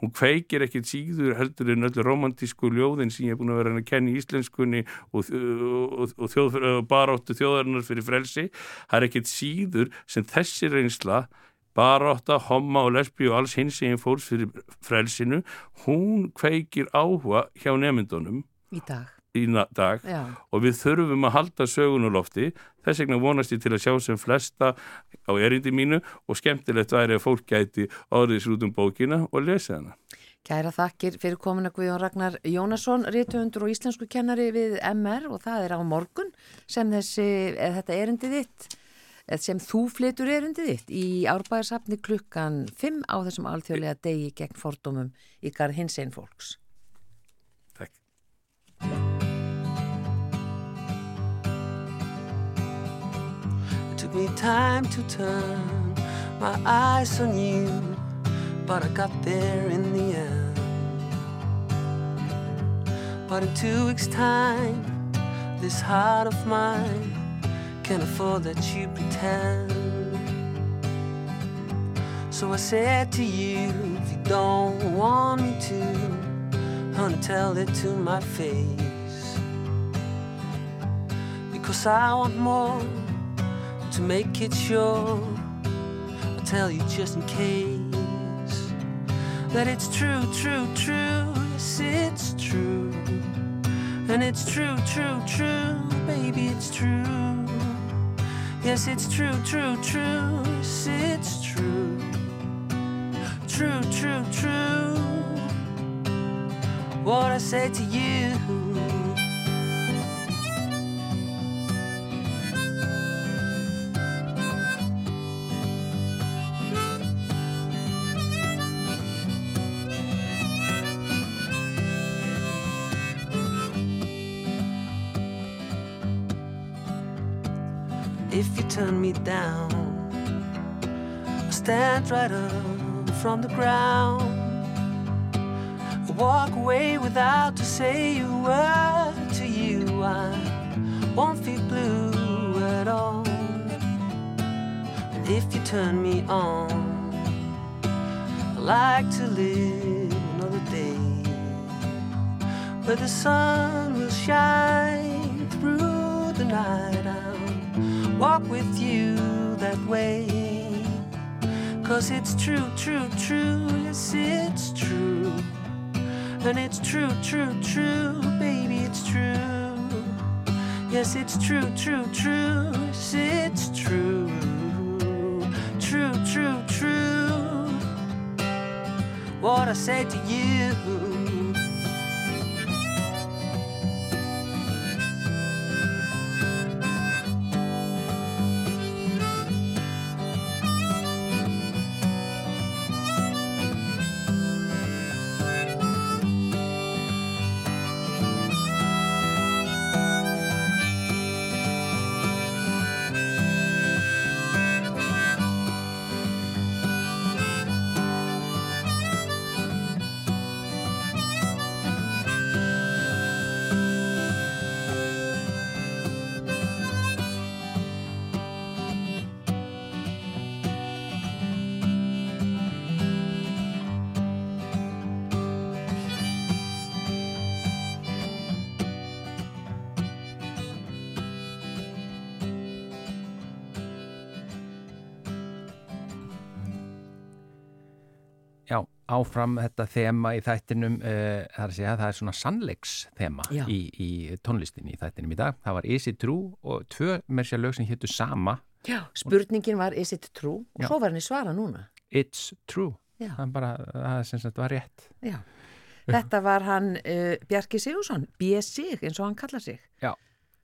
hún kveikir ekkit síður heldur en öllu romantísku ljóðin sem ég er búin að vera að kenna í íslenskunni og, og, og, og baráttu þjóðarinnar fyrir frelsi. Það er ekkit síður sem þessi reynsla barátta, homma og lesbi og alls hins eginn fólks fyrir frelsinu hún kveikir áhuga hjá nefndunum í dag. í dag. Og við þurfum að halda sögun og lofti. Þess vegna vonast ég til að sjá sem flesta á erindi mínu og skemmtilegt væri að fólk gæti orðið sér út um bókina og lesa hana. Kæra þakkir fyrir komuna Guðjón Ragnar Jónasson, rítuhundur og íslensku kennari við MR og það er á morgun sem þessi, þetta erindið þitt, sem þú flytur erindið þitt í árbæðarsafni klukkan 5 á þessum alþjóðlega degi gegn fordómum í garð hins einn fólks. Takk It took me time to turn my eyes on you, but I got there in the end. But in two weeks' time, this heart of mine can't afford that you pretend. So I said to you, if you don't want me to, honey, tell it to my face. Because I want more to make it sure. I'll tell you just in case that it's true, true, true. Yes, it's true. And it's true, true, true. Baby, it's true. Yes, it's true, true, true. Yes, it's true. True, true, true. What I say to you. Down. I stand right up from the ground. I walk away without to say a word to you. I won't feel blue at all. And if you turn me on, I like to live another day where the sun will shine through the night. I'll walk with you that way. Cause it's true, true, true, yes, it's true. And it's true, true, true, baby, it's true. Yes, it's true, true, true, yes, it's true. True, true, true. What I said to you. Áfram þetta þema í þættinum, uh, það er segja, það er svona sannleiks þema Já. í, í tónlistinni í þættinum í dag. Það var Easy True og tvö með sér lög sem héttu sama, Já. Spurningin var, is it true? Og Já. svo var henni svara núna. It's True. Það bara, það var rétt. Já. Þetta var hann uh, Bjarki Sigursson, B.S.I.G. eins og hann kallar sig. Já,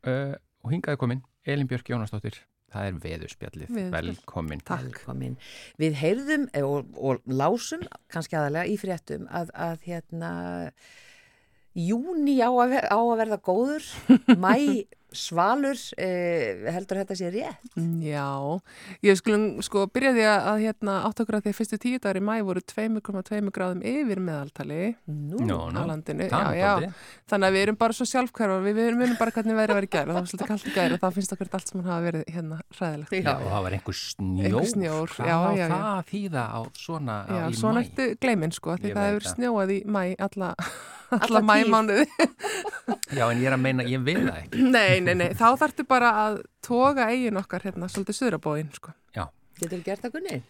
uh, og hingaði komin, Elin Björk Jónasdóttir, það er veðurspjallið, Veðurspjall. velkomin. Velkomin. Við heyrðum eh, og, og lásum kannski aðalega í fréttum að, að hérna júni á að, ver, á að verða góður, mæ svalur, eh, heldur þetta sé rétt? Mm, Já, ég skulum sko byrja því að, að hérna átt okkur að því að fyrstu tíu dagar í mæ voru 2,2 gráðum yfir meðaltali Nú, Nú, á nú, landinu. Já, já. Þannig að við erum bara svo sjálfkværa við, munum bara hvernig verið var í gæri og það var svolítið kallt í gæri og það finnst okkur allt sem hann hafa verið hérna hræðilegt. Já, og það var einhver snjór. Einhver snjór, já, á já, já. það að þýða á svona á, Já, í svona mæ? ertu gleimin sko, því það hefur snjóað í mæ alla, Tíð. mæmánuði. Já, en ég er að meina, ég vil það ekki. nei, nei, nei, þá þarftu bara að toga eigin okkar hérna svolítið suðrabóin sko. Já, getur gert það kunni?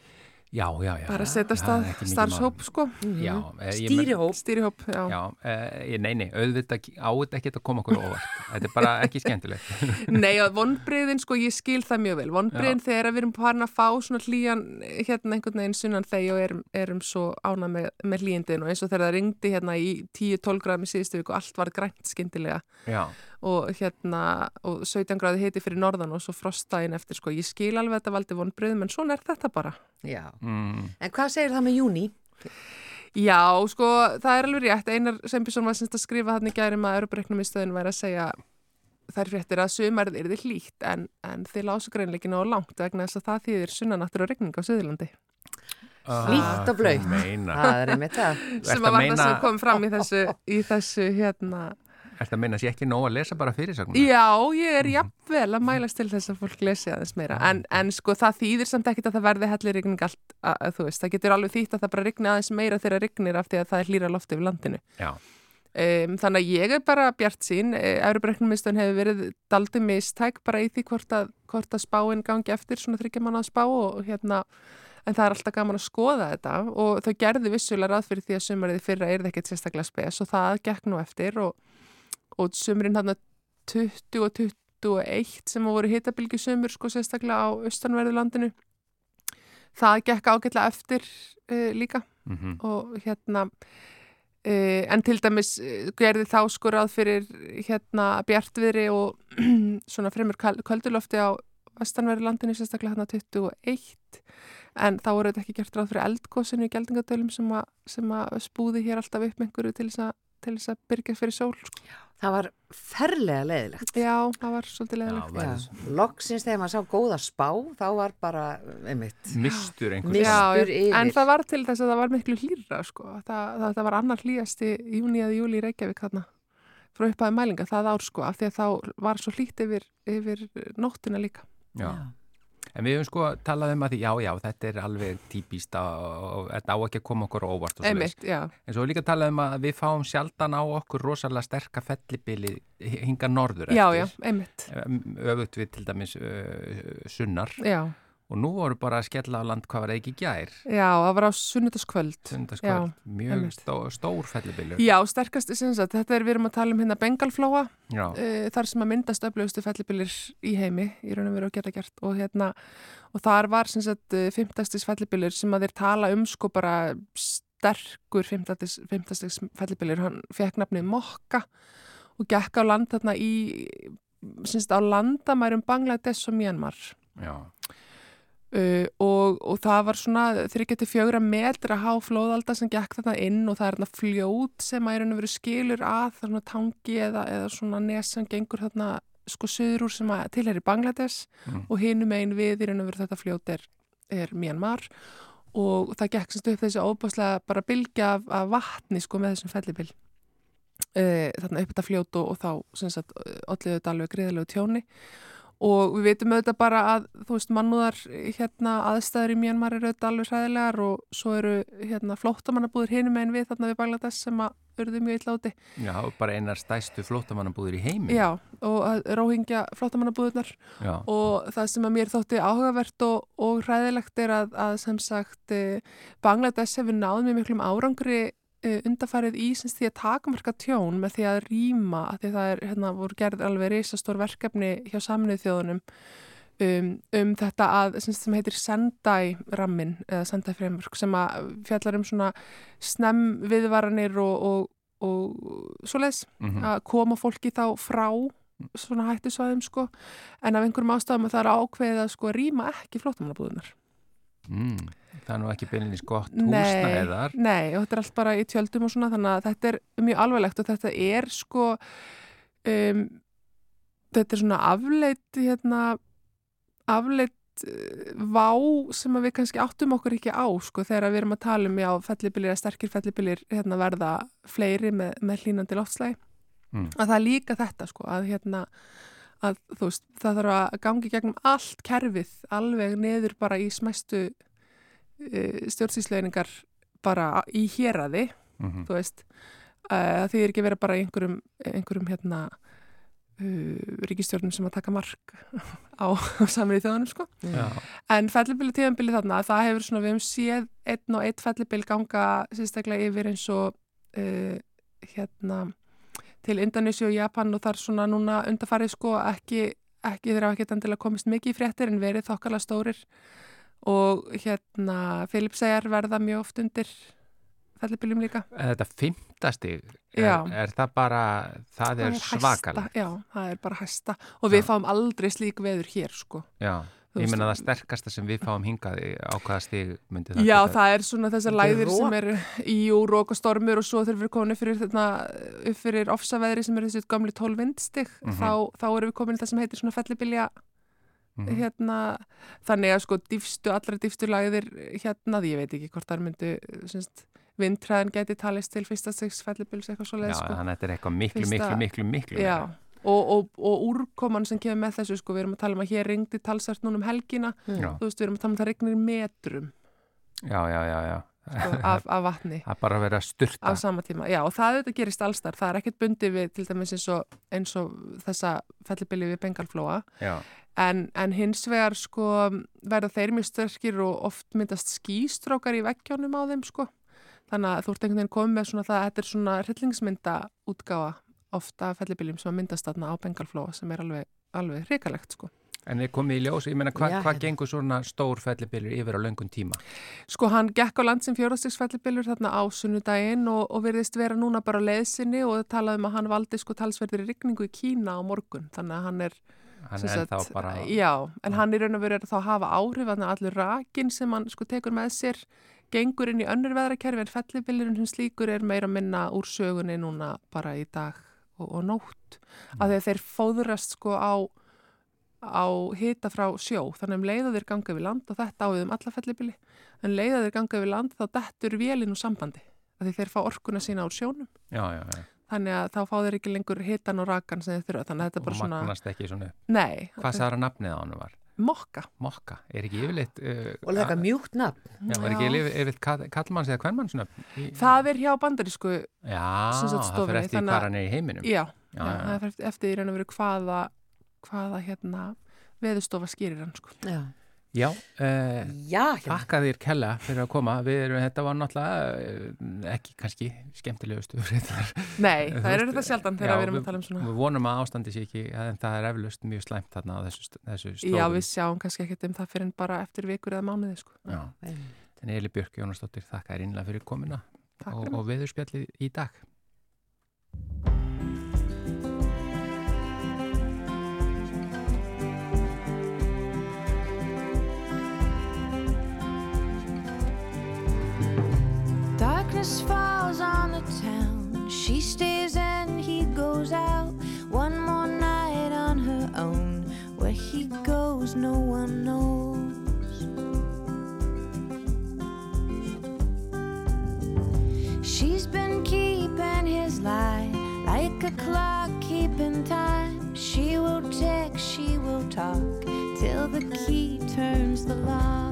Já, já. já. Bara setja stað starfshóp sko, Já, eh, ég men- Stýrihóp. stýrihóp, já. Já, eh, nei, nei, auðvitað á þetta ekki að koma okkur óvart. Þetta er bara ekki skemmtilegt. Nei, og vonbriðin, sko, ég skil það mjög vel. Vonbriðin þegar við erum farin að fá svona hlýjan, hérna einhvern veginn sunnan þegar og erum, erum svo ána með, með hlýjindin og eins og þegar það ringdi hérna í 10-12 gráðum í síðustu viku og allt var grænt skyndilega Já, og hérna, og 17 gráði hiti fyrir norðan og svo frostdægin eftir, sko. Ég skil alveg að þetta valdi vonbriðin, en svona er þetta bara. Já. mm, En hvað segir það með júni? Já, sko, það er alveg rétt. Einar Sembjörnsson var semst að skrifa þannig gærum að Europareiknum í stöðun væri að segja þær fréttir að sumarið er þið hlýtt en, en þið lásu greinleikinu á langt vegna þess að það þýðir sunnanáttur og regning á Suðurlandi Hlýtt og blautt. Meina, Það er einmitt það. sem að var meina- það sem kom fram í þessu, í þessu hérna Þetta meina sé ekki nóg að lesa bara fyrirsögnum? Já, ég er jafnvel að mælast til þess að fólk lesi aðeins meira. En, en sko það þýðir samt ekkit að það verði hellir rigning allt, að, að, þú veist, það getur alveg þýtt að það bara rigni aðeins meira þegar rignir af því að það er hlýra loft yfir landinu. Já, Um, þannig að ég er bara bjart sín, Eurubreknumistöðun hefur verið daldi mistæk bara í því hvort að, hvort að spáin gangi eftir svona þryggja manna spá og hérna, en það er alltaf gaman að skoða þetta. Og þau gerðu vissulega ráð fyrir því að sumarið fyrra er það ekkert sérstaklega spes og það gekk nú eftir og, og sumurinn hann 20 og 21 sem voru hitabilgi sumur sko sérstaklega á austanverðulandinu, það gekk ágætlega eftir uh, líka. Mm og hérna uh, en til dæmis uh, gerði þá sko ráð fyrir hérna bjartviðri og svona fremur köldulofti á vestanverði landinu sérstaklega hérna 21 en þá voru þetta ekki gert ráð fyrir eldgósinu í geldingadölum sem, að spúði hér alltaf upp með einhverju til þess að til þess að byrja fyrir sól sko. Það var ferlega leiðilegt. Já, það var svolítið leðilegt Já, Já. Loksins þegar maður sá góða spá, þá var bara, einmitt, mistur einhvers Mis- Já, Mistur já, en yfir. það var til þess að það var miklu hlýra sko. það, það, það var annar hlýjasti júni eða júli í Reykjavík þarna frá upphæði mælinga það ár sko af því að þá var svo hlýtt yfir, yfir nóttina líka Já. En við höfum sko talað um að því, já, já, þetta er alveg típist og þetta á ekki að koma okkur óvart og svo já, En svo líka talað um að við fáum sjaldan á okkur rosalega sterka fellibili hinga norður já, já, einmitt. Öfugt við til dæmis uh, sunnar. Já, og nú voru bara að skella á land hvað var ekki gær já, það var á sunnudagskvöld sundarskvöld, mjög stó, stór fellibilur Já, sterkast sem sagt, þetta er við erum að tala um hérna Bengalflóa uh, þar sem að myndast öflugustu fellibilir í heimi í raun og veru að geta gert og hérna og þar var sem sagt uh, 50. fellibilir sem að þeir tala um sko bara sterkur 50. 50. fellibilir hann fekk nafnið Mokka og gekk á land þarna í sem sagt á landamærum Bangladesh og Myanmar Já. Uh, og, og það var svona þryggjati fjögra metra há flóðalda sem gekk þarna inn og það er þarna fljót sem að er verið skilur að það er svona tangi eða, eða svona nes sem gengur þarna sko söður úr sem að tilheri Bangladesh Mm. og hinum einn við í raun og veru þetta fljót er, er Myanmar. Og það gekk semst upp þessi óbáslega bara bylgja af, af vatni sko með þessum fellibil uh, þarna upp þetta fljót og, og þá sem sagt allir þetta alveg greiðilegu tjóni og við veitum auðvitað bara að þú veist mannúðar hérna aðstæður í Myanmar eru auðvitað alveg hræðilegar og svo eru hérna flóttamannabúður hinum einn við þarna við Bangladesh sem að urðu mjög illa úti. Já, bara einar stæstu flótamannabúðir í heimi Já, og róhingja flóttamannabúðunar og það sem að mér þótti áhugavert og, og hræðilegt er að, að sem sagt eh, Bangladesh hefur náð mjög miklum árangri undarfærið í sem því að takmarka tjón með því að rýma að því það er, hérna, voru gerð alveg reisastór verkefni hjá saminuð þjóðunum um, um þetta að, sem, sem heitir Sendai rammin eða Sendai fremurk sem að fjallar um svona snem viðvaranir og, og, og svoleiðis Mhm. að koma fólki þá frá svona hættisvæðum sko en af einhverjum ástæðum að það er ákveðið að sko rýma ekki flótamannabúðunar Mm. Það er nú ekki beinleins gott húsnæðar nei, og þetta er allt bara í tjöldum og svona þannig að þetta er mjög alvarlegt og þetta er sko um, þetta er svona afleitt hérna afleitt uh, vá sem við kannski áttum okkur ekki á sko þegar við erum að tala um já fellibilir eða sterkir fellibilir hérna verða fleiri með, með hlínandi loftslægi Mm. að það er líka þetta sko að hérna að þú veist það þarf að gangi gegnum allt kerfið alveg neður bara í smæstu uh, stjórnsýsleiningar bara í héraði mm þú veist. Uh, því er ekki verið bara í einhverjum, einhverjum hérna uh, ríkistjórnum sem að taka mark á, á samrið þjóðanum sko. Já. en fellibili tíðanbili þarna það hefur svona við hefum séð einn og einn fellibil ganga sérstaklega yfir eins og uh, hérna til Indonesia og Japan og þar svona núna undarfarið sko ekki, ekki þeirra ekki endilega komist mikið í fréttir en verið þokkala stórir og hérna Filipsæjar verða mjög oft undir fellibiljum líka. Þetta fymtastig, er, er það bara, það er hæsta, svakalegt. Já, það er bara hæsta og við Já. fáum aldrei slík veður hér sko. Já, ég menna það sterkasta sem við fáum hingað í- á hvaða stig myndi það Já, geta- það er svona þessar læðir rok. sem eru í rók og stormur og svo þegar við erum komin upp fyrir, þarna, upp fyrir ofsaveðri sem eru þessi gamli 12 vindstig Mhm. þá, þá erum við komin í það sem heitir svona fellibilja Mhm. hérna, þannig að sko dýfstu, allra dýfstu læðir hérna, ég veit ekki hvort það myndu semst, vindtræðin geti talist til fyrsta stegs fellibils eitthvað svo leið Já, sko. þannig að þetta er eitthvað miklu, Fyrsta- miklu, miklu, miklu Já, meira. Og, og, og úrkoman sem kemur með þessu sko, við erum að tala um að hér ringdi talsart núna um helgina, Já, þú veist, við erum að tala um að það regnir metrum já, já, já, já. sko, af, af vatni. Það bara að vera að styrta. á sama tíma, já og það þetta gerist allstar það er ekkert bundið við til dæmis eins og, eins og þessa fellibili við Bengalflóa. Já, en, en hins vegar sko verða þeir mjög sterkir og oft myndast skýstrókar í veggjónum á þeim sko. Þannig að þú ert einhvern veginn komið með svona það þetta er svona hryllingsmynda útgáfa ofta fellibiljum sem að myndast þarna á Bengalflóa sem er alveg, alveg hrikalegt sko en er komið í ljós, ég meina, hva, hvað hérna. gengur svona stór fellibilur yfir á löngum tíma? Sko hann gekk á land sem fjórastigsfellibilur þarna á sunnudaginn og, og virðist vera núna bara á leiðsinni og það talaði um að hann valdi sko talsverðir rigningu í Kína á morgun þannig að hann er Hann er ennþá bara... Já, en hann í raun og veru er þá að hafa áhrif að allur rakin sem hann sko tekur með sér gengur inn í önnur veðrakerfi en fellibilurinn sem slíkur er meira að minna úr sögunni núna bara í dag og, og nótt Mm. að þeir, fóðrast sko á á hita frá sjó þannig um leiða þeir ganga við land og þetta áður um alla fellibili en leiða þeir ganga við land þá dettur vélinn úr sambandi að því þeir fá orkuna sína úr sjónum Já, já, já. þannig að þá fá þeir ekki lengur hitan og rakan sem þeir þurfa þannig að þetta er Og bara svona magnast ekki svona. Nei, Hvað sagði nafnið á hann var? Mokka. Mokka, er ekki yfirleitt uh, Og þetta mjúkt nafn. Já, er ekki yfirleitt, kall- kallmanns eða kvennmannsnöfn? Í- Það er hjá bandarísku, Já, sem sagt það fyrir eftir hvað hann er í heiminum já, Já, já, já. það er eftir, eftir í raun og veru hvaða, hvaða hérna veðustofa skýrir hann sko. Já, Já, uh, já hérna. þakka þér kella fyrir að koma erum, þetta var náttúrulega uh, ekki kannski skemmtilegustu Nei, það er þetta sjaldan já, þegar við erum að tala um svona. Við vonum að ástandi sé ekki en það er eflaust mjög slæmt þarna á þessu, þessu slóðum Já, við sjáum kannski ekkert um það fyrir en bara eftir vikur eða mánuði sko. Já. En Eli Björk Jónasdóttir, þakka þér innlega fyrir komuna Takk og, og viðurspjallið í dag Darkness falls on the town. She stays and he goes out. One more night on her own. Where he goes, no one knows. She's been keeping his lie like a clock keeping time. She will text, she will talk till the key turns the lock.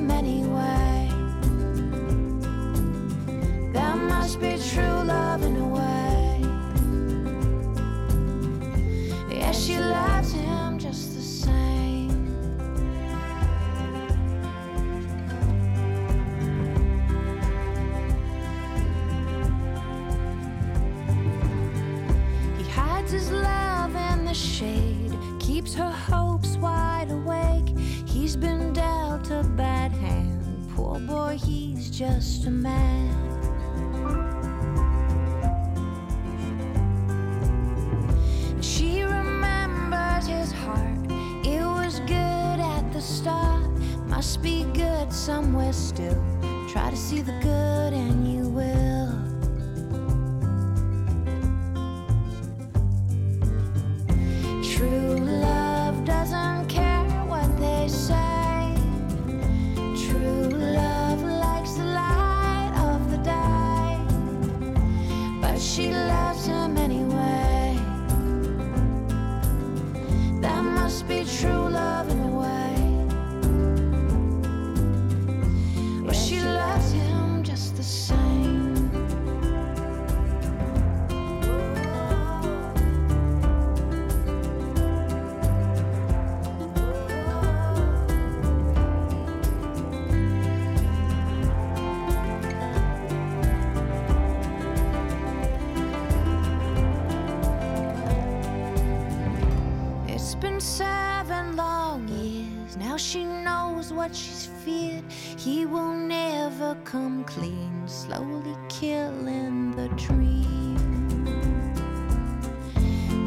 what she's feared. He will never come clean, slowly killing the dream.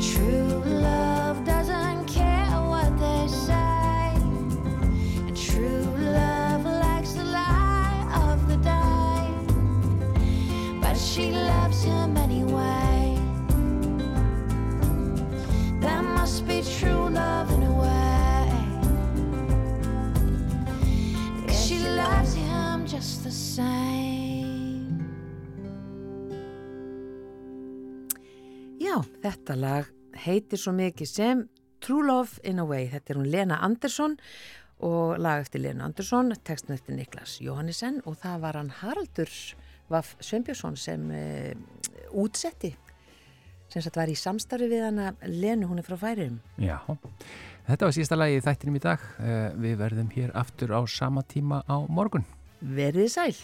True love þetta lag heitir svo mikið sem True Love in a Way. Þetta er hún Lena Andersson og lag eftir Lena Andersson, textin eftir Niklas Jóhannesson og það var hann Haraldur Vaff Sveinbjörnsson sem uh, útsetti sem sagt var í samstarfi við hana Lenu, hún er frá færiðum. Já, þetta var sísta lagi í þættinum í dag. Eh, Við verðum hér aftur á sama tíma á morgun. Verðið sæl!